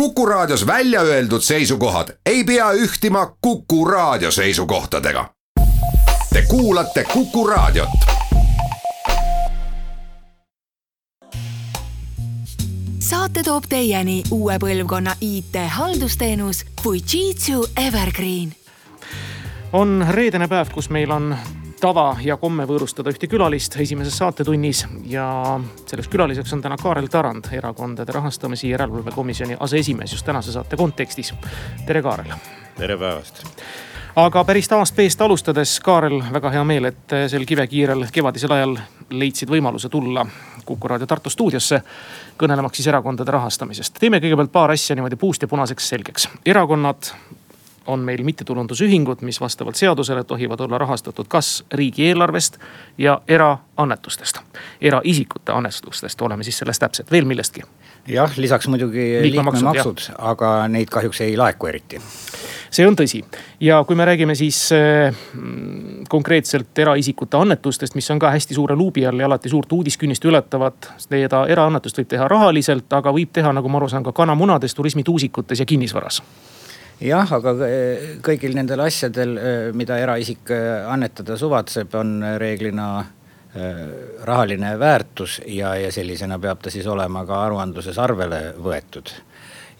Kuku Raadios välja öeldud seisukohad ei pea ühtima Kuku Raadio seisukohtadega. Te kuulate Kuku Raadiot. saate toob teieni uue põlvkonna IT-haldusteenus Fujitsu Evergreen. on reedene päev, kus meil on tava ja komme võõrustada ühte külalist esimeses saatetunnis ja selleks külaliseks on täna Kaarel Tarand, Erakondade Rahastamise Järelevalve Komisjoni aseesimees just tänase saate kontekstis. tere, Kaarel. tere päevast aga päris taast peest alustades, Kaarel, väga hea meel, et sel kivekiirel kevadisel ajal leidsid võimaluse tulla Kuku raadio Tartu stuudiosse. kõnelemaks siis erakondade rahastamisest. teeme kõigepealt paar asja niimoodi puust ja punaseks selgeks. erakonnad on meil mittetulundusühingud, mis vastavalt seadusele tohivad olla rahastatud kas riigieelarvest ja eraannetustest. eraisikute annetustest, oleme siis selles täpsed, veel millestki? jah, lisaks muidugi liikmemaksud, aga neid kahjuks ei laeku eriti see on tõsi ja kui me räägime siis äh, konkreetselt eraisikute annetustest, mis on ka hästi suure luubi all ja alati suurt uudiskünnist ületavad. seda eraannetust võib teha rahaliselt, aga võib teha, nagu ma aru saan, ka kanamunades, turismituusikutes ja kinnisvaras jah, aga kõigil nendel asjadel, mida eraisik annetada suvatseb, on reeglina rahaline väärtus ja, ja sellisena peab ta siis olema ka aruandluses arvele võetud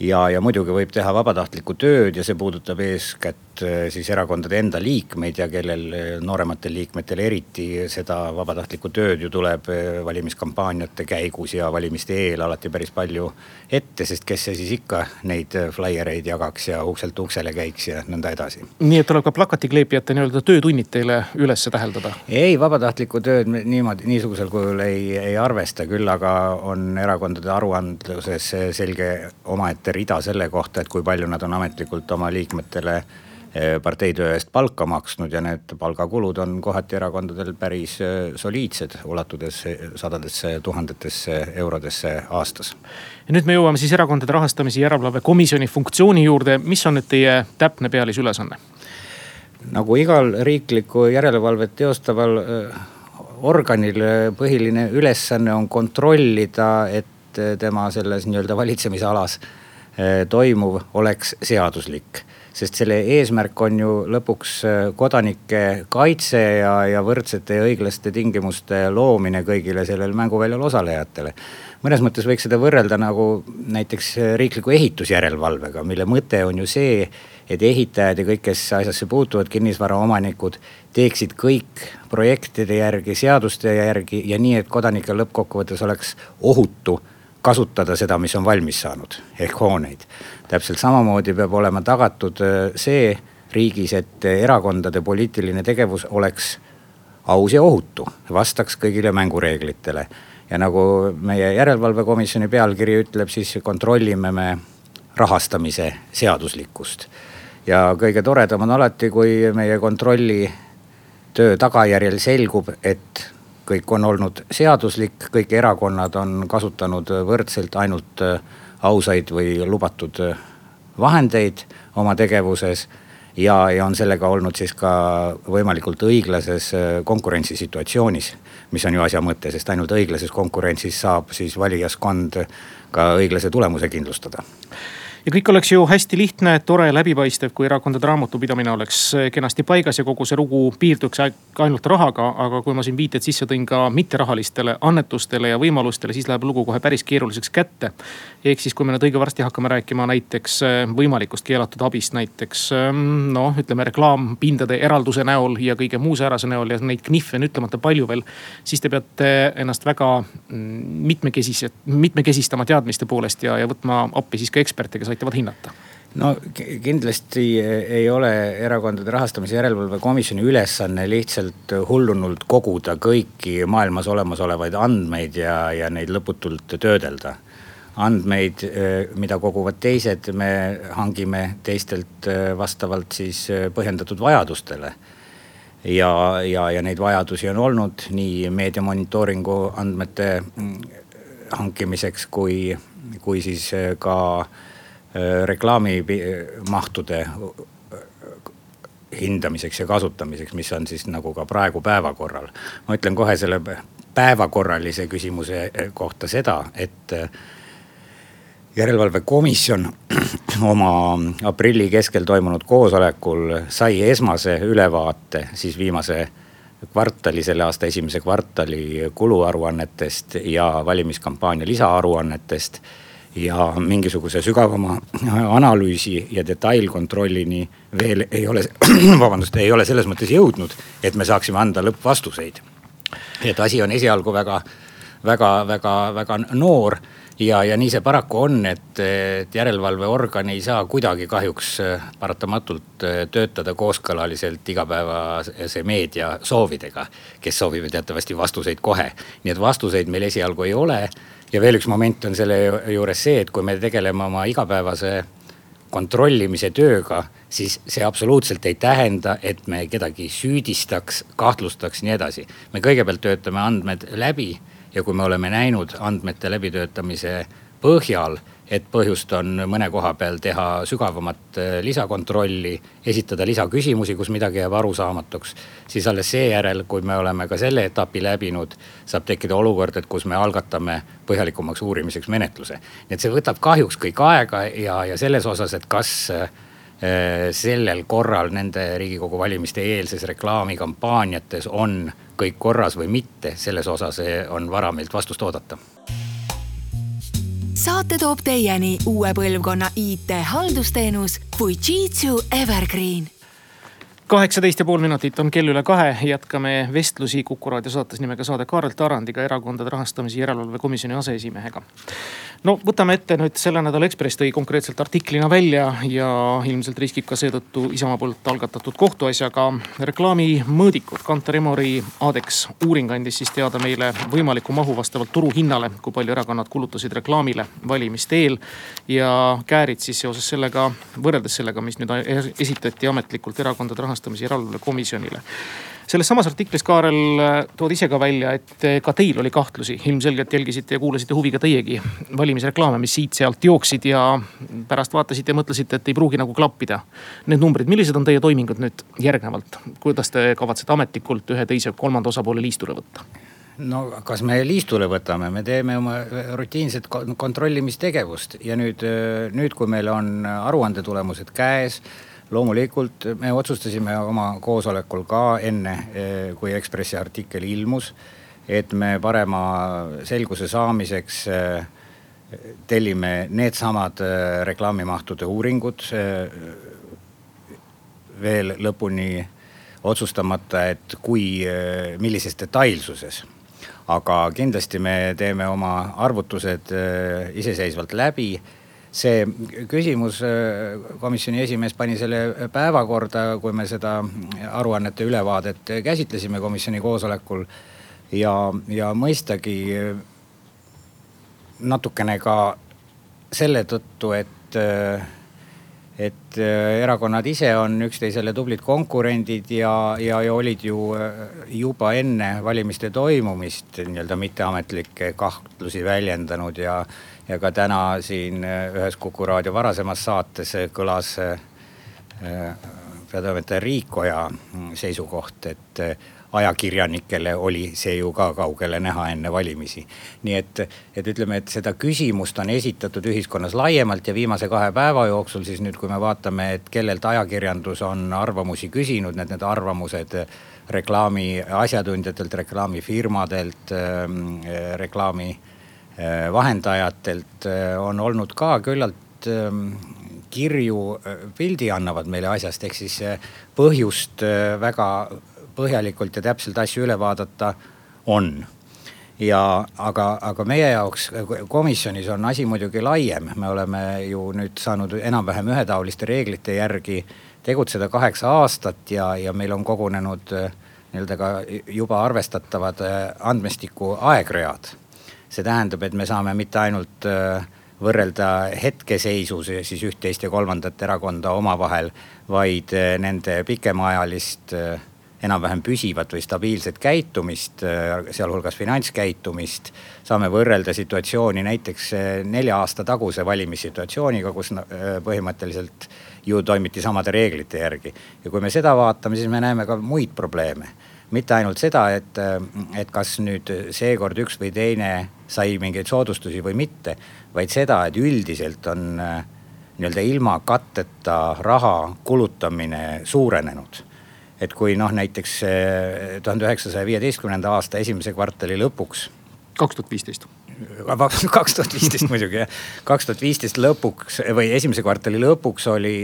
ja, ja muidugi võib teha vabatahtlikku tööd ja see puudutab eeskätt äh, siis erakondade enda liikmeid ja kellel äh, noorematel liikmetel eriti seda vabatahtlikku tööd ju tuleb äh, valimiskampaaniate käigus ja valimiste eel alati päris palju ette, sest kes see siis ikka neid flaiereid jagaks ja ukselt uksele käiks ja nõnda edasi. nii et tuleb ka plakatikleepijate nii-öelda töötunnid teile üles täheldada? ei, vabatahtlikku tööd niimoodi, niisugusel kujul ei, ei arvesta, küll aga on erakondade aruandluses selge omaette ette rida selle kohta, et kui palju nad on ametlikult oma liikmetele eh, parteitöö eest palka maksnud ja need palgakulud on kohati erakondadel päris eh, soliidsed, ulatudes sadadesse tuhandetesse eurodesse aastas. ja nüüd me jõuame siis Erakondade Rahastamise Järelevalve Komisjoni funktsiooni juurde, mis on nüüd teie täpne pealisülesanne? nagu igal riiklikku järelevalvet teostaval organil põhiline ülesanne on kontrollida, et tema selles nii-öelda valitsemisalas toimuv oleks seaduslik. sest selle eesmärk on ju lõpuks eh, kodanike kaitse ja, ja võrdsete ja õiglaste tingimuste loomine kõigile sellel mänguväljal osalejatele. mõnes mõttes võiks seda võrrelda nagu näiteks riikliku ehitusjärelevalvega, mille mõte on ju see, et ehitajad ja kõik, kes asjasse puutuvad, kinnisvaraomanikud, teeksid kõik projektide järgi, seaduste järgi ja nii, et kodanikel lõppkokkuvõttes oleks ohutu kasutada seda, mis on valmis saanud, ehk hooneid. täpselt samamoodi peab olema tagatud äh, see riigis, et erakondade poliitiline tegevus oleks aus ja ohutu, vastaks kõigile mängureeglitele. ja nagu meie järelevalvekomisjoni pealkiri ütleb, siis kontrollime me rahastamise seaduslikkust. ja kõige toredam on alati, kui meie kontrolli töö tagajärjel selgub, et kõik on olnud seaduslik, kõik erakonnad on kasutanud võrdselt ainult äh, ausaid või lubatud äh, vahendeid oma tegevuses ja, ja on sellega olnud siis ka võimalikult õiglases äh, konkurentsisituatsioonis. mis on ju asja mõte, sest ainult õiglases konkurentsis saab siis valijaskond ka õiglase tulemuse kindlustada ja kõik oleks ju hästi lihtne, tore, läbipaistev, kui erakondade raamatupidamine oleks kenasti paigas ja kogu see lugu piirduks ainult rahaga. aga kui ma siin viited sisse tõin ka mitterahalistele annetustele ja võimalustele, siis läheb lugu kohe päris keeruliseks kätte. ehk siis, kui me nüüd õige varsti hakkame rääkima näiteks eh, võimalikust keelatud abist, näiteks ehm, noh, ütleme reklaampindade eralduse näol ja kõige muu säärase näol ja neid knihve on ütlemata palju veel. siis te peate ennast väga mm, mitmekesis-, mitmekesistama teadmiste poolest ja, ja võtma appi siis ka eksperte, kes aitavad hinnata? no kindlasti ei ole erakondade rahastamise järelevalve komisjoni ülesanne lihtsalt hullunult koguda kõiki maailmas olemasolevaid andmeid ja, ja neid lõputult töödelda. andmeid, mida koguvad teised, me hangime teistelt vastavalt siis põhjendatud vajadustele ja, ja, ja neid vajadusi on olnud nii meedia monitooringu andmete mm, hankimiseks kui, kui siis ka Äh, reklaamimahtude äh, hindamiseks ja kasutamiseks, mis on siis nagu ka praegu päevakorral. ma ütlen kohe selle päevakorralise küsimuse äh, kohta seda, et järelevalvekomisjon oma aprilli keskel toimunud koosolekul sai esmase ülevaate siis viimase kvartali, selle aasta esimese kvartali kuluaruannetest ja valimiskampaania lisaaruannetest. Ja mingisuguse sügavama analüüsi ja detailkontrollini veel ei ole, vabandust, ei ole selles mõttes jõudnud, et me saaksime anda lõppvastuseid. et asi on esialgu väga, väga, väga, väga noor ja, ja nii see paraku on, et, et järelevalveorgan ei saa kuidagi kahjuks äh, paratamatult äh, töötada kooskõlaliselt igapäevase meedia soovidega. kes soovivad teatavasti vastuseid kohe, nii et vastuseid meil esialgu ei ole. Ja veel üks moment on selle juures see, et kui me tegeleme oma igapäevase kontrollimise tööga, siis see absoluutselt ei tähenda, et me kedagi süüdistaks, kahtlustaks, nii edasi. me kõigepealt töötame andmed läbi ja kui me oleme näinud andmete läbitöötamise põhjal, et põhjust on mõne koha peal teha sügavamat äh, lisakontrolli, esitada lisaküsimusi, kus midagi jääb arusaamatuks. siis alles seejärel, kui me oleme ka selle etapi läbinud, saab tekkida olukord, et kus me algatame põhjalikumaks uurimiseks menetluse. nii et see võtab kahjuks kõik aega ja, ja selles osas, et kas äh, sellel korral nende riigikogu valimiste eelses reklaamikampaaniates on kõik korras või mitte, selles osas on vara meilt vastust oodata. Saate toob teieni uue põlvkonna IT-haldusteenus Fujitsu Evergreen. kaheksateist ja pool minutit on kell üle kahe, jätkame vestlusi Kuku raadio saates nimega Saade Kaarel Tarandiga, Erakondade Rahastamise Järelevalve Komisjoni aseesimehega no võtame ette nüüd selle nädala Ekspress tõi konkreetselt artiklina välja ja ilmselt riskib ka seetõttu Isamaa poolt algatatud kohtuasjaga. reklaamimõõdikud, Kantar Emori Adex uuring andis siis teada meile võimaliku mahu vastavalt turuhinnale, kui palju erakonnad kulutasid reklaamile valimiste eel. ja käärid siis seoses sellega, võrreldes sellega, mis nüüd esitati ametlikult Erakondade Rahastamise Järelevalve Komisjonile selles samas artiklis, Kaarel, tood ise ka välja, et ka teil oli kahtlusi, ilmselgelt jälgisite ja kuulasite huviga teiegi valimisreklaame, mis siit-sealt jooksid ja pärast vaatasite ja mõtlesite, et ei pruugi nagu klappida. Need numbrid, millised on teie toimingud nüüd järgnevalt, kuidas te kavatsete ametlikult ühe, teise, kolmanda osapoole liistule võtta? no kas me liistule võtame, me teeme oma rutiinset kontrollimistegevust ja nüüd, nüüd, kui meil on aruande tulemused käes loomulikult me otsustasime oma koosolekul ka enne, eh, kui Ekspressi artikkel ilmus, et me parema selguse saamiseks eh, tellime needsamad eh, reklaamimahtude uuringud. veel lõpuni otsustamata, et kui, millises detailsuses aga kindlasti me teeme oma arvutused iseseisvalt läbi see küsimus, äh, komisjoni esimees pani selle päevakorda, kui me seda aruannete ülevaadet käsitlesime komisjoni koosolekul. ja, ja mõistagi natukene ka selle tõttu, et, et erakonnad ise on üksteisele tublid konkurendid ja, ja, ja olid ju juba enne valimiste toimumist nii-öelda mitteametlikke kahtlusi väljendanud ja ja ka täna siin äh, ühes Kuku raadio varasemas saates äh, kõlas äh, peatoimetaja Riikoja mm, seisukoht, et ajakirjanikele oli see ju ka kaugele näha enne valimisi. nii et, et ütleme, et seda küsimust on esitatud ühiskonnas laiemalt ja viimase kahe päeva jooksul siis nüüd, kui me vaatame, et kellelt ajakirjandus on arvamusi küsinud, need, need arvamused reklaami asjatundjatelt, reklaamifirmadelt, ähm, reklaami vahendajatelt äh, on olnud ka küllalt ähm, kirju äh, pildi annavad meile asjast, ehk siis põhjust väga põhjalikult ja täpselt asju üle vaadata on. ja aga, aga meie jaoks komisjonis on asi muidugi laiem, me oleme ju nüüd saanud enam-vähem ühetaoliste reeglite järgi tegutseda kaheksa aastat ja, ja meil on kogunenud nii-öelda ka juba arvestatavad andmestiku aegread see tähendab, et me saame mitte ainult äh, võrrelda hetkeseisus siis üht, teist ja kolmandat erakonda omavahel, vaid äh, nende pikemaajalist äh, enam-vähem püsivat või stabiilset käitumist, sealhulgas finantskäitumist. saame võrrelda situatsiooni näiteks nelja aasta taguse valimissituatsiooniga, kus põhimõtteliselt ju toimiti samade reeglite järgi. ja kui me seda vaatame, siis me näeme ka muid probleeme mitte ainult seda, et, et kas nüüd seekord üks või teine sai mingeid soodustusi või mitte. vaid seda, et üldiselt on äh, nii-öelda ilma katteta raha kulutamine suurenenud et kui noh, näiteks äh, tuhande üheksasaja viieteistkümnenda aasta esimese kvartali lõpuks. kaks tuhat viisteist kaks tuhat viisteist muidugi jah, kaks tuhat viisteist lõpuks või esimese kvartali lõpuks oli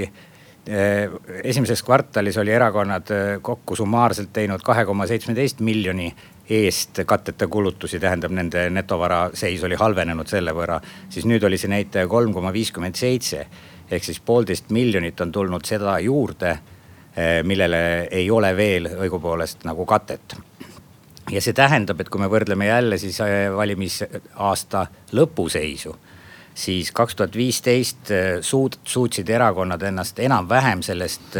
esimeses kvartalis oli erakonnad kokku summaarselt teinud kahe koma seitsmeteist miljoni eest katteta kulutusi, tähendab nende netovara seis oli halvenenud selle võrra. siis nüüd oli see näitaja kolm koma viiskümmend seitse ehk siis poolteist miljonit on tulnud seda juurde, eh, millele ei ole veel õigupoolest nagu katet. ja see tähendab, et kui me võrdleme jälle siis valimisaasta lõpuseisu siis kaks tuhat viisteist äh, suud-, suutsid erakonnad ennast enam-vähem sellest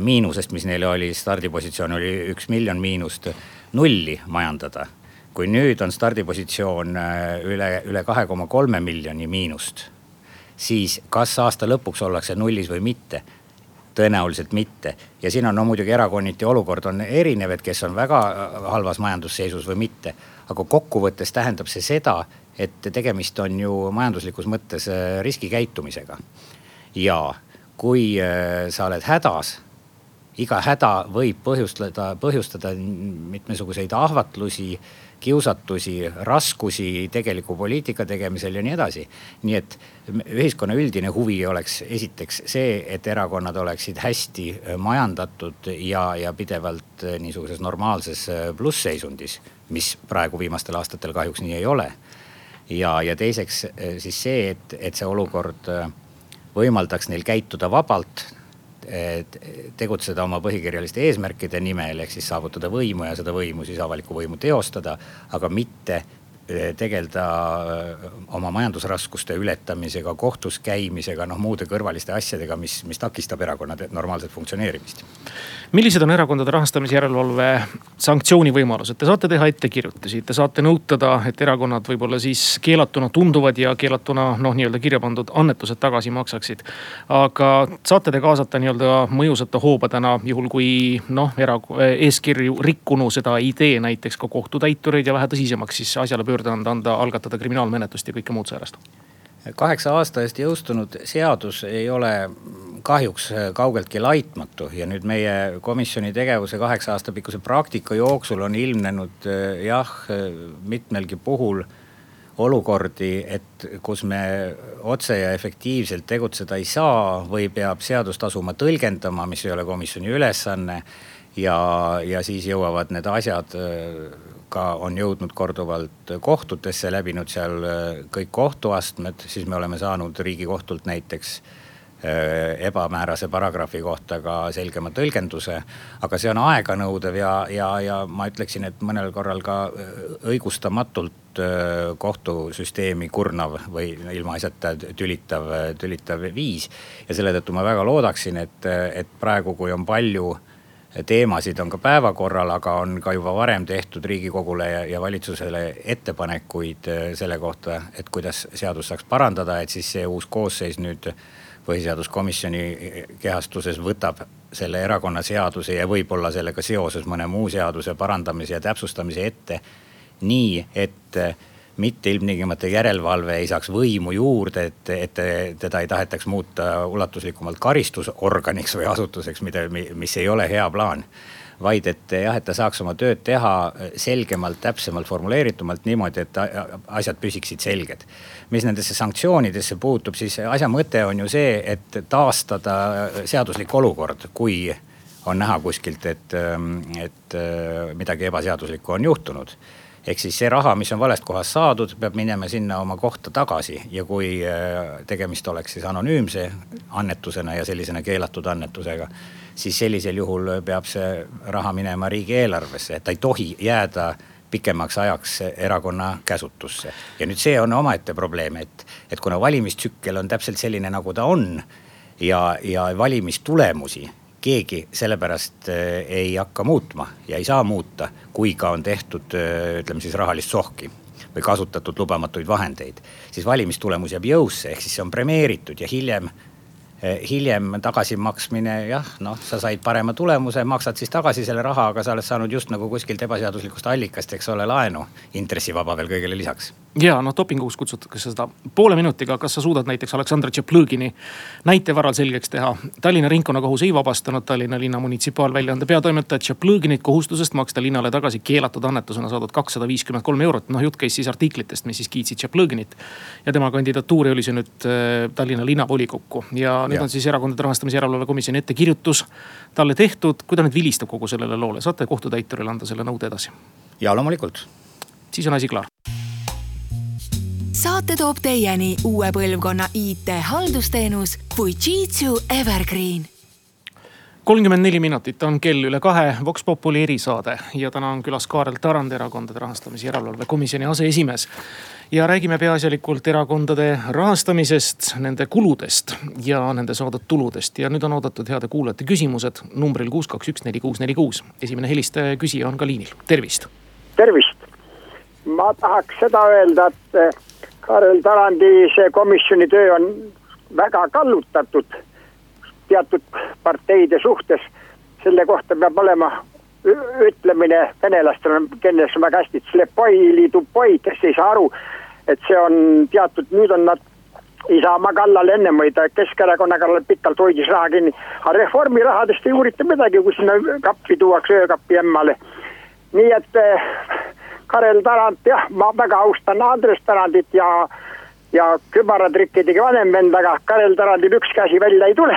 miinusest, mis neil oli, stardipositsioon oli üks miljon miinust, nulli majandada. kui nüüd on stardipositsioon üle, üle kahe koma kolme miljoni miinust, siis kas aasta lõpuks ollakse nullis või mitte tõenäoliselt mitte. ja siin on no muidugi erakonniti olukord on erinev, et kes on väga halvas majandusseisus või mitte. aga kokkuvõttes tähendab see seda, et tegemist on ju majanduslikus mõttes äh, riskikäitumisega. ja kui äh, sa oled hädas, iga häda võib põhjustada, põhjustada mitmesuguseid ahvatlusi, kiusatusi, raskusi tegeliku poliitika tegemisel ja nii edasi. nii et ühiskonna üldine huvi oleks esiteks see, et erakonnad oleksid hästi äh, majandatud ja, ja pidevalt niisuguses normaalses plussseisundis, mis praegu viimastel aastatel kahjuks nii ei ole ja, ja teiseks siis see, et, et see olukord võimaldaks neil käituda vabalt, tegutseda oma põhikirjaliste eesmärkide nimel, ehk siis saavutada võimu ja seda võimu siis avalikku võimu teostada, aga mitte tegeleda oma majandusraskuste ületamisega, kohtus käimisega, noh muude kõrvaliste asjadega, mis, mis takistab erakonna normaalset funktsioneerimist millised on erakondade rahastamise järelevalve sanktsioonivõimalused, te saate teha ettekirjutusi, te saate nõutada, et erakonnad võib-olla siis keelatuna tunduvad ja keelatuna noh, nii-öelda kirja pandud annetused tagasi maksaksid. aga saate te kaasata nii-öelda mõjusate hoobadena, juhul kui noh, era-, eeskirju rikkunu seda ei tee, näiteks ka kohtutäitureid ja vähe tõsisemaks siis asjale pöörde anda, anda, algatada kriminaalmenetlust ja kõike muud säärast? kaheksa aasta eest jõustunud seadus ei ole kahjuks kaugeltki laitmatu ja nüüd meie komisjoni tegevuse kaheksa aasta pikkuse praktika jooksul on ilmnenud äh, jah, mitmelgi puhul olukordi, et kus me otse ja efektiivselt tegutseda ei saa või peab seadust asuma tõlgendama, mis ei ole komisjoni ülesanne. ja, ja siis jõuavad need asjad ka on jõudnud korduvalt kohtutesse, läbinud seal kõik kohtuastmed, siis me oleme saanud riigikohtult näiteks Äh, ebamäärase paragrahvi kohta ka selgema tõlgenduse. aga see on aeganõudev ja, ja, ja ma ütleksin, et mõnel korral ka äh, õigustamatult äh, kohtusüsteemi kurnav või ilmaasjata tülitav, tülitav viis. ja selle tõttu ma väga loodaksin, et, et praegu, kui on palju teemasid on ka päevakorral, aga on ka juba varem tehtud riigikogule ja, ja valitsusele ettepanekuid selle kohta, et kuidas seadust saaks parandada, et siis see uus koosseis nüüd põhiseaduskomisjoni kehastuses võtab selle erakonnaseaduse ja võib-olla sellega seoses mõne muu seaduse parandamise ja täpsustamise ette. nii, et mitte ilmtingimata järelevalve ei saaks võimu juurde, et, et teda ei tahetaks muuta ulatuslikumalt karistusorganiks või asutuseks, mida, mis ei ole hea plaan vaid et jah, et ta saaks oma tööd teha selgemalt, täpsemalt, formuleeritumalt niimoodi, et asjad püsiksid selged. mis nendesse sanktsioonidesse puutub, siis asja mõte on ju see, et taastada seaduslik olukord, kui on näha kuskilt, et, et midagi ebaseaduslikku on juhtunud ehk siis see raha, mis on valest kohast saadud, peab minema sinna oma kohta tagasi ja kui tegemist oleks siis anonüümse annetusena ja sellisena keelatud annetusega siis sellisel juhul peab see raha minema riigieelarvesse, et ta ei tohi jääda pikemaks ajaks erakonna käsutusse. ja nüüd see on omaette probleem, et, et kuna valimistsükkel on täpselt selline, nagu ta on ja, ja valimistulemusi keegi sellepärast äh, ei hakka muutma ja ei saa muuta, kui ka on tehtud äh, ütleme siis rahalist sohki või kasutatud lubamatuid vahendeid. siis valimistulemus jääb jõusse, ehk siis see on premeeritud ja hiljem hiljem tagasimaksmine jah, noh, sa said parema tulemuse, maksad siis tagasi selle raha, aga sa oled saanud just nagu kuskilt ebaseaduslikust allikast, eks ole, laenu. intressivaba veel kõigele lisaks. ja noh, dopinguks kutsutakse seda poole minutiga, kas sa suudad näiteks Aleksandr Tšaplõgini näite varal selgeks teha. Tallinna ringkonnakohus ei vabastanud Tallinna linna munitsipaalväljaande peatoimetajat Tšaplõginit kohustusest maksta linnale tagasi keelatud annetusena saadud kakssada viiskümmend kolm eurot. noh, jutt käis siis artiklitest, mis siis kiitsid Tšaplõginit. ja tema kandidatuuri oli see nüüd äh, Tallinna linnavolikokku ja nüüd ja. on siis Erakondade Rahastamise Järelevalve Komisjoni ettekirjutus talle tehtud. kui ta nüüd vilistab kogu sellele loole, saate kohtutäiturile anda selle nõude edasi? ja loomulikult. siis on asi klaar saate toob teieni uue põlvkonna IT-haldusteenus Fujitsu Evergreen kolmkümmend neli minutit on kell üle kahe, Vox Populi erisaade ja täna on külas Kaarel Tarand, Erakondade Rahastamise Järelevalve Komisjoni aseesimees ja räägime peaasjalikult erakondade rahastamisest, nende kuludest ja nende saadud tuludest. ja nüüd on oodatud heade kuulajate küsimused numbril kuus, kaks, üks, neli, kuus, neli, kuus. esimene helistaja küsija on ka liinil, tervist. tervist, ma tahaks seda öelda, et eh, Karel Tarandi see komisjoni töö on väga kallutatud teatud parteide suhtes. selle kohta peab olema ütlemine venelastel on, kelles on väga hästi, kes ei saa aru, et see on teatud, nüüd on nad Isamaa kallal ennem ta Keskerakonna kallal pikalt hoidis raha kinni. aga Reformi rahadest ei uurita midagi, kui sinna kappi tuuakse öökappi emmale. nii et eh, Karel Tarand, jah, ma väga austan Andres Tarandit ja, ja kübaratrikki tegi vanem vend, aga Karel Tarandil ükski asi välja ei tule.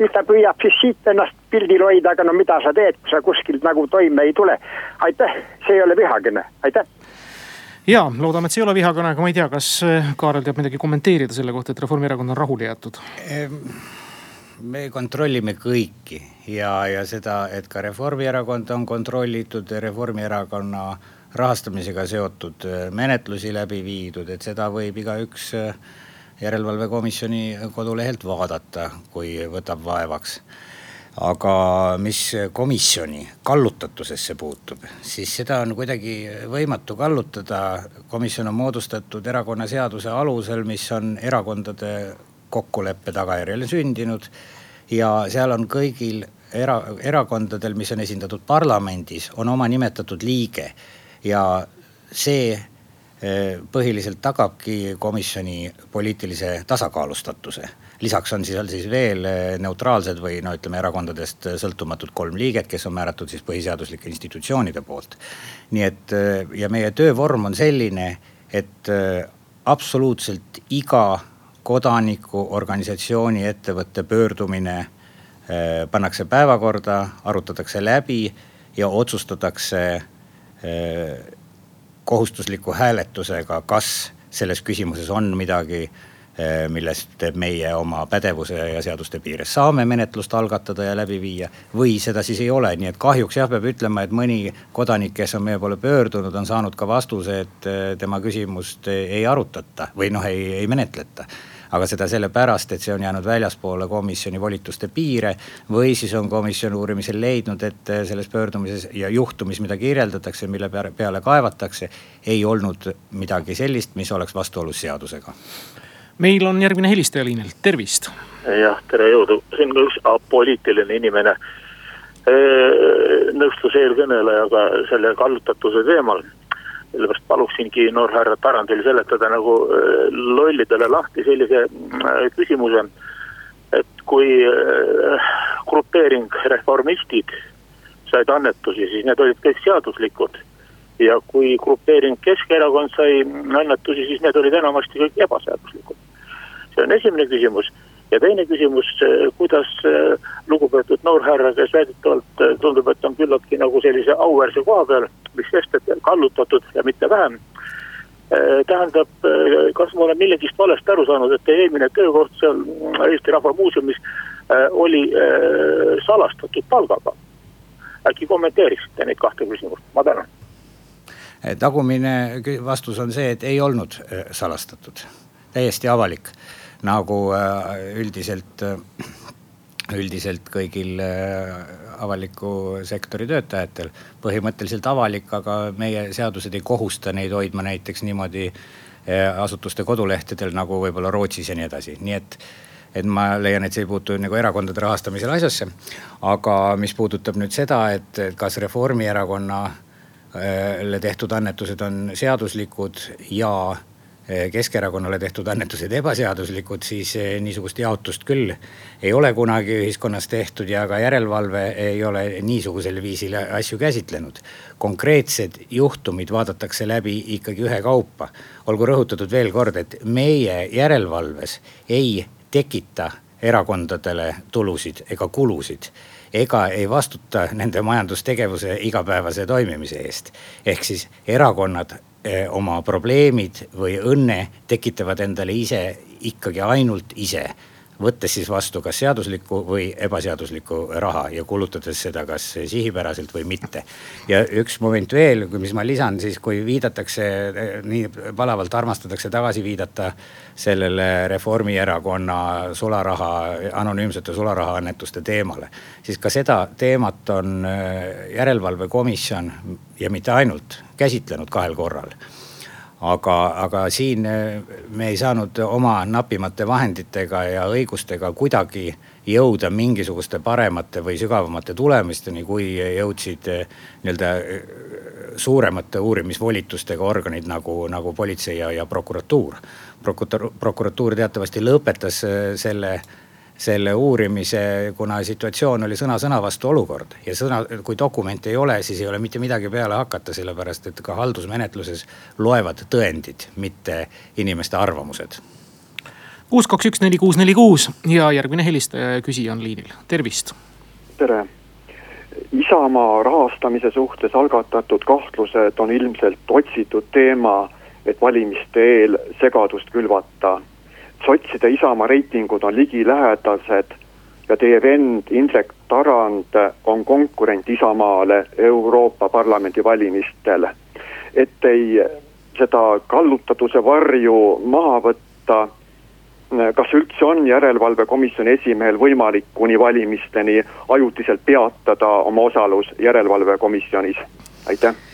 nüüd ta püüab siis siit ennast pildil hoida, aga no mida sa teed, kui sa kuskilt nagu toime ei tule. aitäh, see ei ole vihakõne, aitäh ja loodame, et see ei ole vihakõne, aga ma ei tea, kas äh, Kaarel teab midagi kommenteerida selle kohta, et Reformierakond on rahule jäetud? me kontrollime kõiki ja, ja seda, et ka Reformierakond on kontrollitud, Reformierakonna rahastamisega seotud äh, menetlusi läbi viidud, et seda võib igaüks äh, järelevalvekomisjoni kodulehelt vaadata, kui võtab vaevaks aga mis komisjoni kallutatusesse puutub, siis seda on kuidagi võimatu kallutada. komisjon on moodustatud erakonnaseaduse alusel, mis on erakondade kokkuleppe tagajärjel sündinud. ja seal on kõigil era, erakondadel, mis on esindatud parlamendis, on oma nimetatud liige ja see eh, põhiliselt tagabki komisjoni poliitilise tasakaalustatuse lisaks on seal siis veel eh, neutraalsed või no ütleme, erakondadest sõltumatud kolm liiget, kes on määratud siis põhiseaduslike institutsioonide poolt. nii et eh, ja meie töövorm on selline, et eh, absoluutselt iga kodaniku, organisatsiooni, ettevõtte pöördumine pannakse päevakorda, arutatakse läbi ja otsustatakse kohustusliku hääletusega, kas selles küsimuses on midagi millest meie oma pädevuse ja seaduste piires saame menetlust algatada ja läbi viia. või seda siis ei ole, nii et kahjuks jah, peab ütlema, et mõni kodanik, kes on meie poole pöördunud, on saanud ka vastuse, et eh, tema küsimust ei arutata või noh, ei, ei menetleta aga seda sellepärast, et see on jäänud väljaspoole komisjoni volituste piire. või siis on komisjon uurimisel leidnud, et eh, selles pöördumises ja juhtumis, mida kirjeldatakse, mille peale kaevatakse, ei olnud midagi sellist, mis oleks vastuolus seadusega meil on järgmine helistaja liinil, tervist. jah, tere jõudu, siin on üks apoliitiline inimene. nõustus eelkõnelejaga selle kallutatuse teemal. sellepärast paluksingi noorhärra Tarandil seletada nagu lollidele lahti sellise küsimuse. et kui grupeering reformistid said annetusi, siis need olid kõik seaduslikud ja kui grupeering Keskerakond sai annetusi, siis need olid enamasti kõik ebaseaduslikud see on esimene küsimus. ja teine küsimus, kuidas äh, lugupeetud noorhärra, kes väidetavalt äh, tundub, et on küllaltki nagu sellise auväärse koha peal, mis sest, et kallutatud ja mitte vähem äh, tähendab, kas ma olen millegist valesti aru saanud, et teie eelmine töökoht seal Eesti Rahva Muuseumis oli salastatud palgaga? äkki kommenteeriksite neid kahte küsimust, ma tänan. tagumine vastus on see, et ei olnud salastatud, täiesti avalik nagu äh, üldiselt, äh, üldiselt kõigil äh, avaliku sektori töötajatel. põhimõtteliselt avalik, aga meie seadused ei kohusta neid hoidma näiteks niimoodi asutuste kodulehtedel nagu võib-olla Rootsis ja nii edasi, nii et et ma leian, et see ei puutu nagu erakondade rahastamisele asjasse. aga mis puudutab nüüd seda, et kas Reformierakonnale tehtud annetused on seaduslikud ja Eh, Keskerakonnale tehtud annetused ebaseaduslikud, siis eh, niisugust jaotust küll ei ole kunagi ühiskonnas tehtud ja ka järelevalve ei ole niisugusel viisil asju käsitlenud. konkreetsed juhtumid vaadatakse läbi ikkagi ühekaupa. olgu rõhutatud veel kord, et meie järelevalves ei tekita erakondadele tulusid ega kulusid ega ei vastuta nende majandustegevuse igapäevase toimimise eest. ehk siis erakonnad Eh, oma probleemid või õnne tekitavad endale ise ikkagi ainult ise võttes siis vastu kas seaduslikku või ebaseaduslikku raha ja kulutades seda kas sihipäraselt või mitte. ja üks moment veel, mis ma lisan siis, kui viidatakse, nii palavalt armastatakse tagasi viidata sellele Reformierakonna sularaha, anonüümsete sularahaannetuste teemale. siis ka seda teemat on äh, järelevalvekomisjon ja mitte ainult käsitlenud kahel korral aga, aga siin eh, me ei saanud oma napimate vahenditega ja õigustega kuidagi jõuda mingisuguste paremate või sügavamate tulemusteni, kui jõudsid eh, nii-öelda eh, suuremate uurimisvolitustega organid nagu, nagu politsei ja, ja prokuratuur. prokuratuur, prokuratuur teatavasti lõpetas selle selle uurimise, kuna situatsioon oli sõna sõna vastu olukord ja sõna, kui dokumente ei ole, siis ei ole mitte midagi peale hakata, sellepärast et ka haldusmenetluses loevad tõendid, mitte inimeste arvamused. kuus, kaks, üks, neli, kuus, neli, kuus ja järgmine helistaja ja küsija on liinil, tervist. tere. Isamaa rahastamise suhtes algatatud kahtlused on ilmselt otsitud teema, et valimiste eel segadust külvata sotside Isamaa reitingud on ligilähedased ja teie vend Indrek Tarand on konkurent Isamaale Euroopa Parlamendi valimistel. et ei seda kallutatuse varju maha võtta, kas üldse on järelevalvekomisjoni esimehel võimalik kuni valimisteni ajutiselt peatada oma osalus järelevalvekomisjonis, aitäh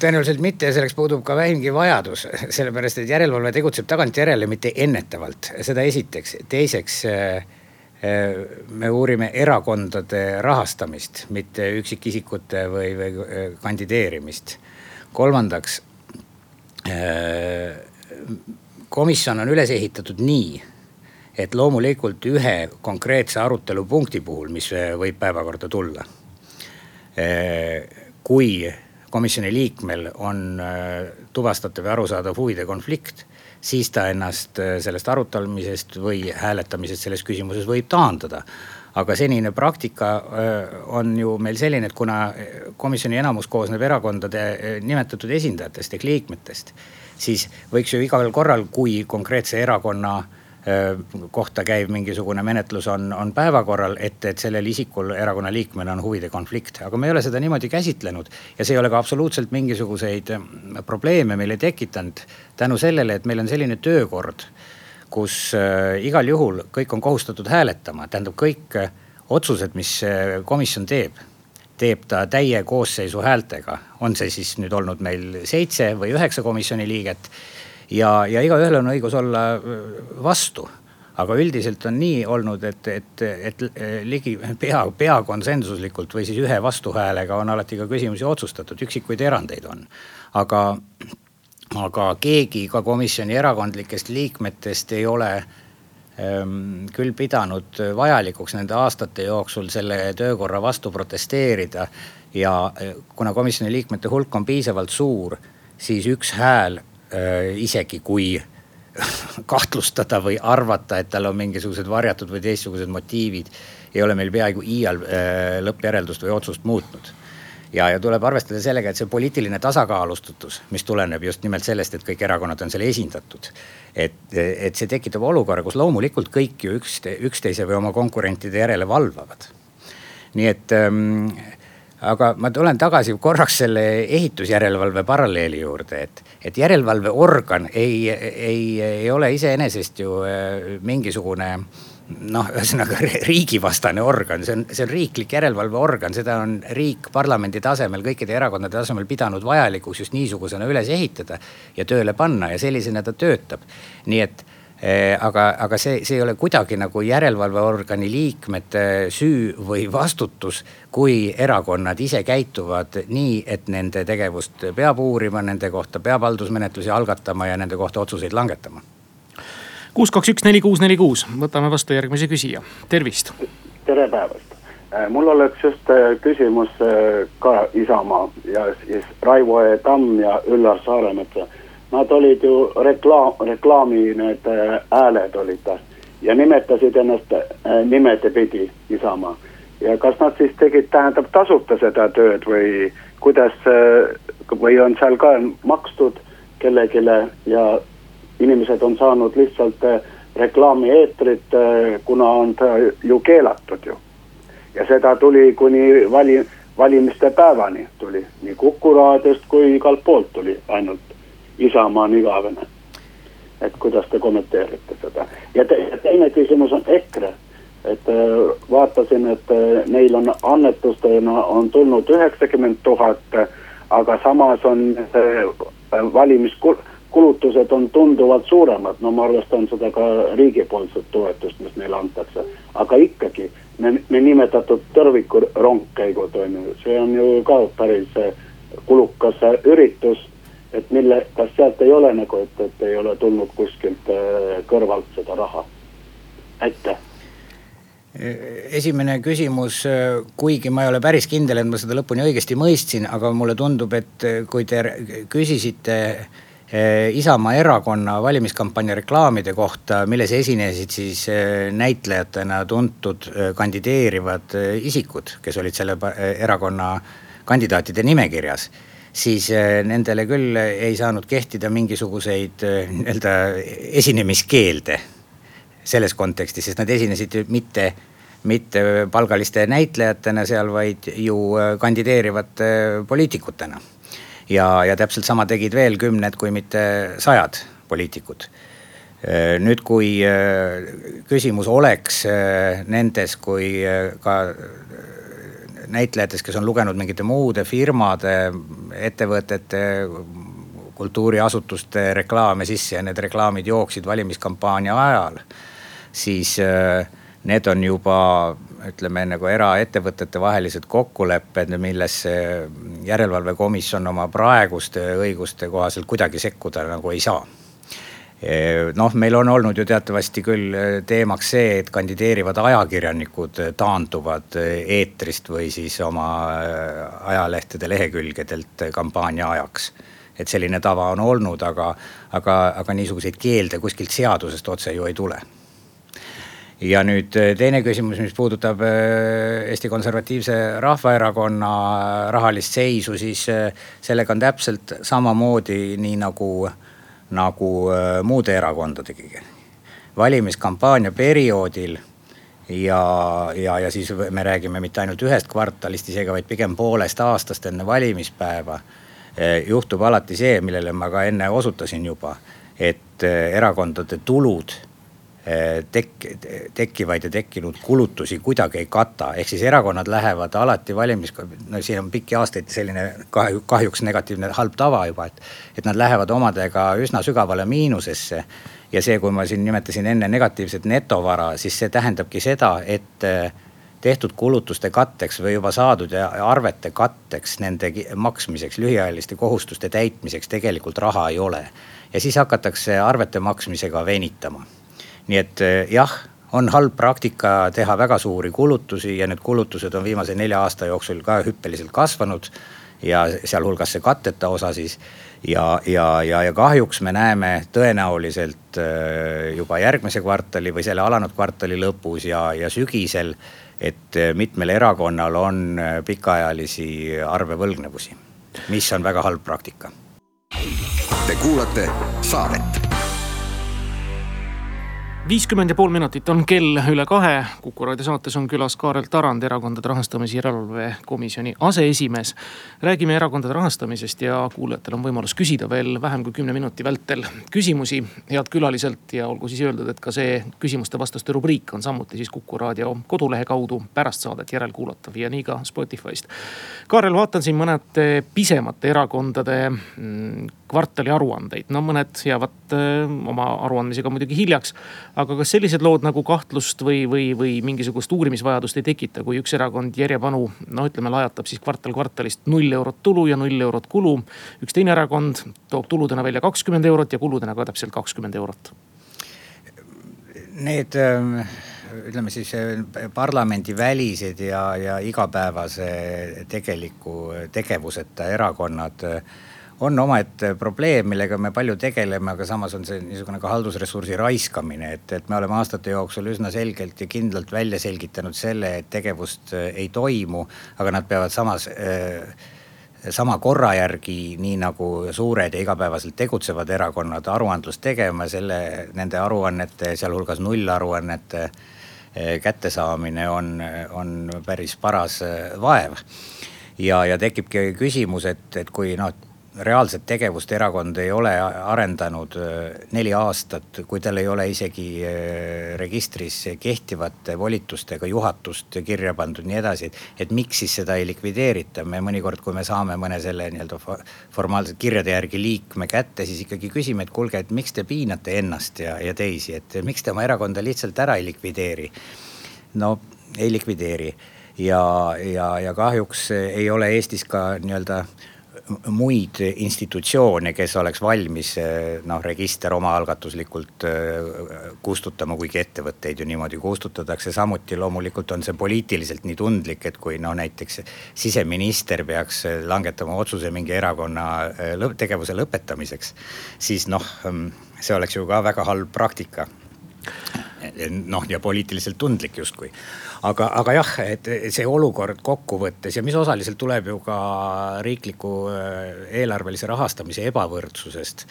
tõenäoliselt mitte ja selleks puudub ka vähimgi vajadus, sellepärast et järelevalve tegutseb tagantjärele, mitte ennetavalt, seda esiteks. teiseks äh, äh, me uurime erakondade rahastamist, mitte üksikisikute või, või äh, kandideerimist. kolmandaks, komisjon on üles ehitatud nii, et loomulikult ühe konkreetse arutelupunkti puhul, mis võib päevakorda tulla. kui komisjoni liikmel on äh, tuvastatav ja arusaadav huvide konflikt, siis ta ennast äh, sellest arutamisest või hääletamisest selles küsimuses võib taandada. Aga senine praktika äh, on ju meil selline, et kuna komisjoni enamus koosneb erakondade nimetatud esindajatest ehk liikmetest, siis võiks ju igal korral, kui konkreetse erakonna Äh, kohta käiv mingisugune menetlus on, on päevakorral, et, et sellel isikul erakonna liikmena on huvide konflikt. aga me ei ole seda niimoodi käsitlenud. Ja see ei ole ka absoluutselt mingisuguseid äh, probleeme meile tekitanud tänu sellele, et meil on selline töökord, kus igal juhul kõik on kohustatud hääletama, tähendab kõik otsused, mis komisjon teeb teeb ta täie koosseisu häältega, on see siis nüüd olnud meil seitse või üheksa komisjoni liiget ja, ja igaühel on õigus olla vastu aga üldiselt on nii olnud, et, et, et ligi pea, pea konsensuslikult või siis ühe vastuhäälega on alati ka küsimusi otsustatud, üksikuid erandeid on. aga, aga keegi ka komisjoni erakondlikest liikmetest ei ole ähm, küll pidanud vajalikuks nende aastate jooksul selle töökorra vastu protesteerida. ja kuna komisjoni liikmete hulk on piisavalt suur, siis üks hääl Äh, isegi kui kahtlustada või arvata, et tal on mingisugused varjatud või teistsugused motiivid, ei ole meil peaaegu iial äh, lõppjäreldust või otsust muutnud. ja, ja tuleb arvestada sellega, et see poliitiline tasakaalustatus, mis tuleneb just nimelt sellest, et kõik erakonnad on seal esindatud. et, et see tekitab olukorra, kus loomulikult kõik ju ükste, üksteise või oma konkurentide järele valvavad. nii et ähm, aga ma tulen tagasi korraks selle ehitusjärelevalve paralleeli juurde, et, et järelevalveorgan ei, ei, ei ole iseenesest ju äh, mingisugune noh, ühesõnaga riigivastane organ, see on, see on riiklik järelevalveorgan, seda on riik parlamendi tasemel, kõikide erakondade tasemel pidanud vajalikuks just niisugusena üles ehitada ja tööle panna ja sellisena ta töötab. nii et aga, aga see, see ei ole kuidagi nagu järelevalveorgani liikmete süü või vastutus, kui erakonnad ise käituvad nii, et nende tegevust peab uurima, nende kohta peab haldusmenetlusi algatama ja nende kohta otsuseid langetama. kuus, kaks, üks, neli, kuus, neli, kuus, võtame vastu järgmise küsija, tervist. tere päevast, äh, mul oleks just küsimus ka Isamaa ja siis Raivo E Tamm ja Üllar Saaremetsa Nad olid ju reklaam, reklaami need äh, hääled olid ja nimetasid ennast äh, nimedepidi Isamaa. ja kas nad siis tegid, tähendab tasuta seda tööd või kuidas äh, või on seal ka makstud kellelegi ja inimesed on saanud lihtsalt reklaami eetrit, kuna on ta ju keelatud ju. ja seda tuli kuni vali, valimiste päevani tuli nii Kuku raadiost kui igalt poolt tuli ainult Isamaa on igavene. et kuidas te kommenteerite seda ja, te, ja teine küsimus on EKRE. et äh, vaatasin, et äh, neil on annetustena on tulnud üheksakümmend tuhat, aga samas on äh, valimiskulutused on tunduvalt suuremad, no ma arvestan seda ka riigipoolset toetust, mis neile antakse, aga ikkagi me, me nimetatud tõrvikurongkäigud on ju, see on ju ka päris kulukas üritus et mille, kas sealt ei ole nagu, et, et ei ole tulnud kuskilt äh, kõrvalt seda raha, aitäh! Esimene küsimus, kuigi ma ei ole päris kindel, et ma seda lõpuni õigesti mõistsin, aga mulle tundub, et kui te küsisite äh, Isamaa erakonna valimiskampaania reklaamide kohta, milles esinesid siis äh, näitlejatena tuntud kandideerivad isikud, kes olid selle erakonna kandidaatide nimekirjas siis äh, nendele küll ei saanud kehtida mingisuguseid äh, nii-öelda esinemiskeelde selles kontekstis, sest nad esinesid mitte, mitte palgaliste näitlejatena seal, vaid ju äh, kandideerivate poliitikutena. ja, ja täpselt sama tegid veel kümned, kui mitte sajad poliitikud nüüd, kui küsimus oleks nendes, kui ka näitlejates, kes on lugenud mingite muude firmade, ettevõtete, kultuuriasutuste reklaame sisse ja need reklaamid jooksid valimiskampaania ajal. siis äh, need on juba ütleme nagu eraettevõtete vahelised kokkulepped, millesse järelevalvekomisjon oma praeguste õiguste kohaselt kuidagi sekkuda nagu ei saa noh, meil on olnud ju teatavasti küll eh, teemaks see, et kandideerivad ajakirjanikud taanduvad eh, eetrist või siis oma eh, ajalehtede lehekülgedelt kampaania ajaks. et selline tava on olnud, aga, aga, aga niisuguseid keelde kuskilt seadusest otse ju ei tule ja nüüd teine küsimus, mis puudutab Eesti Konservatiivse Rahvaerakonna rahalist seisu, siis sellega on täpselt samamoodi, nii nagu äh, nagu äh, muude erakondadegi. valimiskampaania perioodil ja, ja, ja siis me räägime mitte ainult ühest kvartalist isegi, vaid pigem poolest aastast enne valimispäeva. Äh, juhtub alati see, millele ma ka enne osutasin juba, et äh, erakondade tulud tek-, tekkivaid ja tekkinud kulutusi kuidagi ei kata. ehk siis erakonnad lähevad alati valimis, no siin on pikki aastaid selline kahju, kahjuks negatiivne halb tava juba, et. et nad lähevad omadega üsna sügavale miinusesse. ja see, kui ma siin nimetasin enne negatiivset netovara, siis see tähendabki seda, et eh, tehtud kulutuste katteks või juba saadud arvete katteks, nende maksmiseks, lühiajaliste kohustuste täitmiseks tegelikult raha ei ole. ja siis hakatakse arvete maksmisega venitama nii et eh, jah, on halb praktika teha väga suuri kulutusi ja need kulutused on viimase nelja aasta jooksul ka hüppeliselt kasvanud. ja sealhulgas see katteta osa siis ja, ja, ja, ja kahjuks me näeme tõenäoliselt eh, juba järgmise kvartali või selle alanud kvartali lõpus ja, ja sügisel. et eh, mitmel erakonnal on pikaajalisi arvevõlgnevusi, mis on väga halb praktika. Te kuulate saadet viiskümmend ja pool minutit on kell üle kahe. kuku raadio saates on külas Kaarel Tarand, erakondade rahastamise järelevalve komisjoni aseesimees. räägime erakondade rahastamisest ja kuulajatel on võimalus küsida veel vähem kui kümne minuti vältel küsimusi head külaliselt. ja olgu siis öeldud, et ka see küsimuste-vastuste rubriik on samuti siis Kuku raadio kodulehe kaudu pärast saadet järelkuulatav ja nii ka Spotify'st. Kaarel, vaatan siin mõned pisemate erakondade mm, kvartali aruandeid, no mõned jäävad jäävad oma aruandmisega muidugi hiljaks. aga kas sellised lood nagu kahtlust või, või, või mingisugust uurimisvajadust ei tekita, kui üks erakond järjepanu, no ütleme, lajatab siis kvartal kvartalist null eurot tulu ja null eurot kulu. üks teine erakond toob tuludena välja kakskümmend eurot ja kuludena ka täpselt kakskümmend eurot. Need ütleme siis parlamendivälised ja, ja igapäevase tegeliku tegevuseta erakonnad on omaette probleem, millega me palju tegeleme, aga samas on see niisugune ka haldusressursi raiskamine, et, et me oleme aastate jooksul üsna selgelt ja kindlalt välja selgitanud selle, et tegevust ei toimu, aga nad peavad samas äh, sama korra järgi, nii nagu suured ja igapäevaselt tegutsevad erakonnad aruandlust tegema, selle, nende aruannete, sealhulgas nullaruannete Eh, kättesaamine on, on päris paras eh, vaev. ja, ja tekibki küsimus, et, et kui noh reaalset tegevust erakond ei ole arendanud äh, neli aastat, kui tal ei ole isegi äh, registris kehtivate volitustega juhatust kirja pandud, nii edasi. et miks siis seda ei likvideerita, me mõnikord, kui me saame mõne selle nii-öelda formaalselt kirjade järgi liikme kätte, siis ikkagi küsime, et kuulge, et miks te piinate ennast ja, ja teisi, et miks te oma erakonda lihtsalt ära ei likvideeri. no ei likvideeri ja, ja, ja kahjuks ei ole Eestis ka nii-öelda muid institutsioone, kes oleks valmis noh, register omaalgatuslikult äh, kustutama, kuigi ettevõtteid ju niimoodi kustutatakse. samuti loomulikult on see poliitiliselt nii tundlik, et kui no näiteks siseminister peaks langetama otsuse mingi erakonna äh, tegevuse lõpetamiseks, siis noh, see oleks ju ka väga halb praktika noh, ja poliitiliselt tundlik justkui. Aga, aga jah, et see olukord kokkuvõttes ja mis osaliselt tuleb ju ka riikliku äh, eelarvelise rahastamise ebavõrdsusest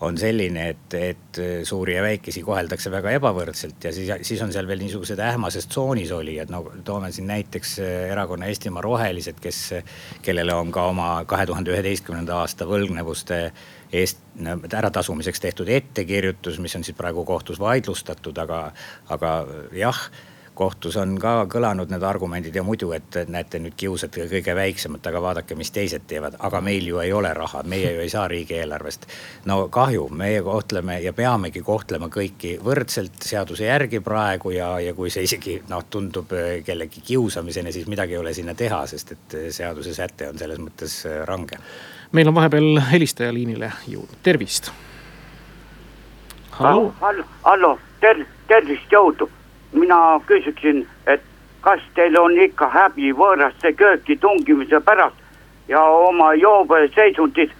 on selline, et, et suuri ja väikesi koheldakse väga ebavõrdselt ja siis, siis on seal veel niisugused ähmases tsoonis olijad, no toome siin näiteks äh, erakonna Eestimaa Rohelised, kes, kellele on ka oma kahe tuhande üheteistkümnenda aasta võlgnevuste eest äratasumiseks tehtud ettekirjutus, mis on siis praegu kohtus vaidlustatud, aga, aga jah kohtus on ka kõlanud need argumendid ja muidu, et näete nüüd kiusate kõige väiksemat, aga vaadake, mis teised teevad, aga meil ju ei ole raha, meie ju ei saa riigieelarvest. no kahju, meie kohtleme ja peamegi kohtlema kõiki võrdselt seaduse järgi praegu ja, ja kui see isegi noh, tundub kellegi kiusamisena, siis midagi ei ole sinna teha, sest et seaduse säte on selles mõttes range meil on vahepeal helistaja liinile jõudnud, tervist. hallo. hallo, ter-, tervist, jõudu. Mina küsiksin, et kas teil on ikka häbi võõraste kööki tungimise pärast ja oma joobeseisundis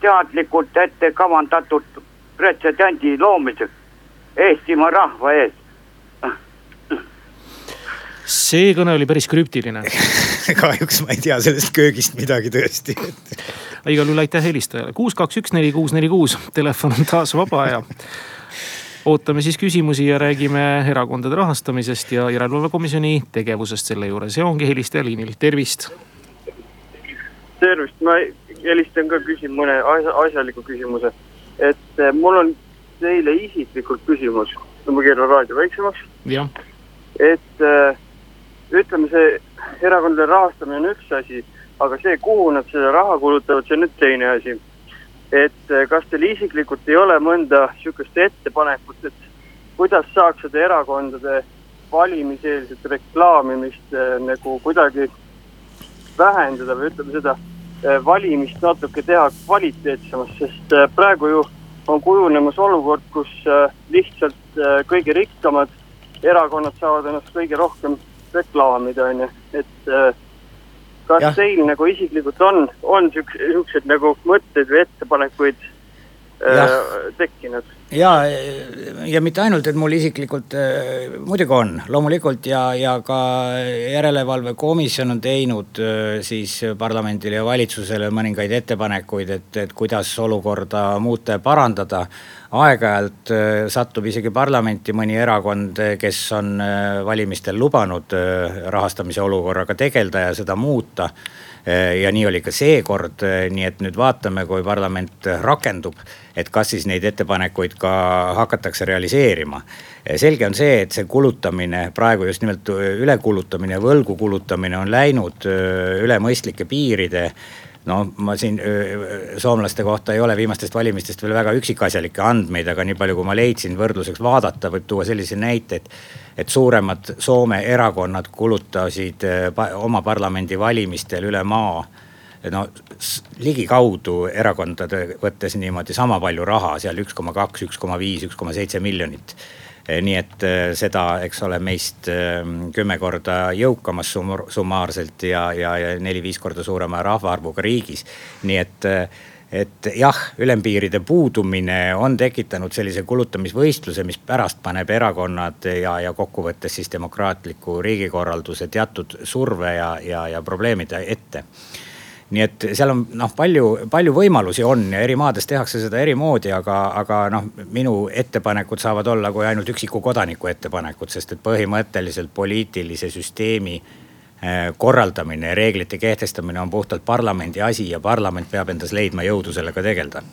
teadlikult ette kavandatud pretsedendi loomiseks Eestimaa rahva ees? See kõne oli päris krüptiline. Kahjuks ma ei tea sellest köögist midagi tõesti. Igal juhul aitäh helistajale, kuus, kaks, üks, neli, kuus, neli, kuus, telefon on taas vaba ja ootame siis küsimusi ja räägime erakondade rahastamisest ja järelevalvekomisjoni tegevusest selle juures ja ongi helistaja liinil, tervist. tervist, ma helistan ka, küsin mõne asjaliku küsimuse. et eh, mul on teile isiklikult küsimus, ma keeran raadio väiksemaks. et äh, ütleme, see erakondade rahastamine on üks asi, aga see, kuhu nad selle raha kulutavad, see on nüüd teine asi. Et eh, kas teil isiklikult ei ole mõnda sihukest ettepanekut, et kuidas saaks seda erakondade valimiseelset reklaamimist äh, nagu kuidagi vähendada või ütleme seda äh, valimist natuke teha kvaliteetsemaks, sest praegu ju on kujunemas olukord, kus lihtsalt kõige rikkamad erakonnad saavad ennast kõige rohkem reklaamida, on ju, et kas ja. teil nagu isiklikult on, on siukseid nagu mõtteid või ettepanekuid äh, tekkinud? ja, ja mitte ainult, et mul isiklikult äh, muidugi on, loomulikult ja, ja ka järelevalvekomisjon on teinud äh, siis parlamendile ja valitsusele mõningaid ettepanekuid, et, et kuidas olukorda muuta ja parandada aeg-ajalt äh, satub isegi parlamenti mõni erakond, kes on valimistel lubanud rahastamise olukorraga tegeleda ja seda muuta. Ja nii oli ka seekord, nii et nüüd vaatame, kui parlament rakendub, et kas siis neid ettepanekuid ka hakatakse realiseerima. selge on see, et see kulutamine praegu just nimelt ülekulutamine, võlgu kulutamine on läinud üle mõistlike piiride no ma siin soomlaste kohta ei ole viimastest valimistest veel väga üksikasjalikke andmeid, aga nii palju, kui ma leidsin võrdluseks vaadata, võib tuua sellise näite, et. et suuremad Soome erakonnad kulutasid oma parlamendivalimistel üle maa no ligikaudu erakondade võttes niimoodi sama palju raha seal üks koma kaks, üks koma viis, üks koma seitse miljonit nii et eh, seda, eks ole, meist ehm, kümme korda jõukamas summaarselt ja, ja, ja neli-viis korda suurema rahvaarvuga riigis. nii et, eh, et jah, ülempiiride puudumine on tekitanud sellise kulutamisvõistluse, mis pärast paneb erakonnad ja, ja kokkuvõttes siis demokraatliku riigikorralduse teatud surve ja, ja, ja probleemide ette nii et seal on noh, palju, palju võimalusi on ja eri maades tehakse seda eri moodi, aga, aga noh, minu ettepanekud saavad olla kui ainult üksiku kodaniku ettepanekud, sest et põhimõtteliselt poliitilise süsteemi eh, korraldamine ja reeglite kehtestamine on puhtalt parlamendi asi ja parlament peab endas leidma jõudu sellega tegeleda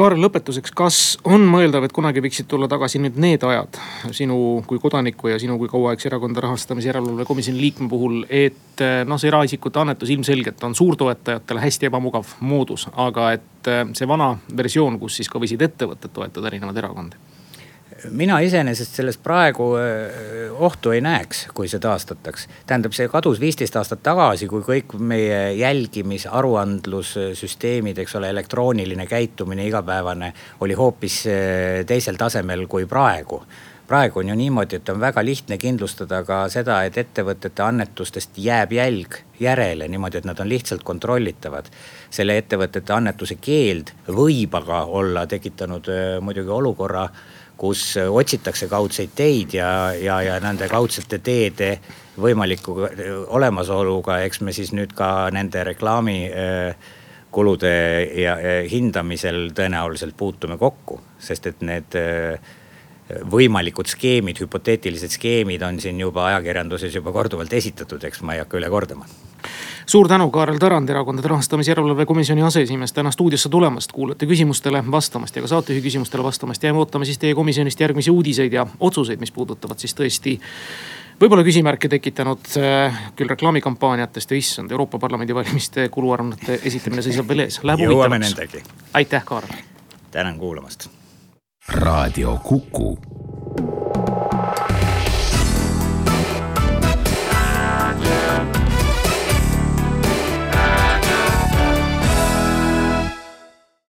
Kaarel, lõpetuseks, kas on mõeldav, et kunagi võiksid tulla tagasi nüüd need ajad sinu kui kodaniku ja sinu kui kauaaegse erakonna rahastamise järelevalve komisjoni liikme puhul, et noh, see eraisikute annetus ilmselgelt on suurtoetajatele hästi ebamugav moodus, aga et see vana versioon, kus siis ka võisid ettevõtted toetada erinevaid erakondi mina iseenesest selles praegu äh, ohtu ei näeks, kui see taastataks. tähendab, see kadus viisteist aastat tagasi, kui kõik meie jälgimis, aruandlussüsteemid, eks ole, elektrooniline käitumine, igapäevane oli hoopis äh, teisel tasemel kui praegu praegu on ju niimoodi, et on väga lihtne kindlustada ka seda, et ettevõtete annetustest jääb jälg järele niimoodi, et nad on lihtsalt kontrollitavad. selle ettevõtete annetuse keeld võib aga olla tekitanud äh, muidugi olukorra kus otsitakse kaudseid teid ja, ja, ja nende kaudsete teede võimaliku olemasoluga, eks me siis nüüd ka nende reklaami kulude ja hindamisel tõenäoliselt puutume kokku, sest et need võimalikud skeemid, hüpoteetilised skeemid on siin juba ajakirjanduses juba korduvalt esitatud, eks ma ei hakka üle kordama suur tänu, Kaarel Tarand, Erakondade Rahastamise Järelevalve Komisjoni aseesimees täna stuudiosse tulemast, kuulate küsimustele vastamast ja ka saatejuhi küsimustele vastamast. jääme ootama siis teie komisjonist järgmisi uudiseid ja otsuseid, mis puudutavad siis tõesti võib-olla küsimärke tekitanud äh, küll reklaamikampaaniatest ja issand, Euroopa Parlamendi valimiste kuluaruannete esitamine seisab veel ees. jõuame nendegi. aitäh, Kaarel. tänan kuulamast raadio Kuku.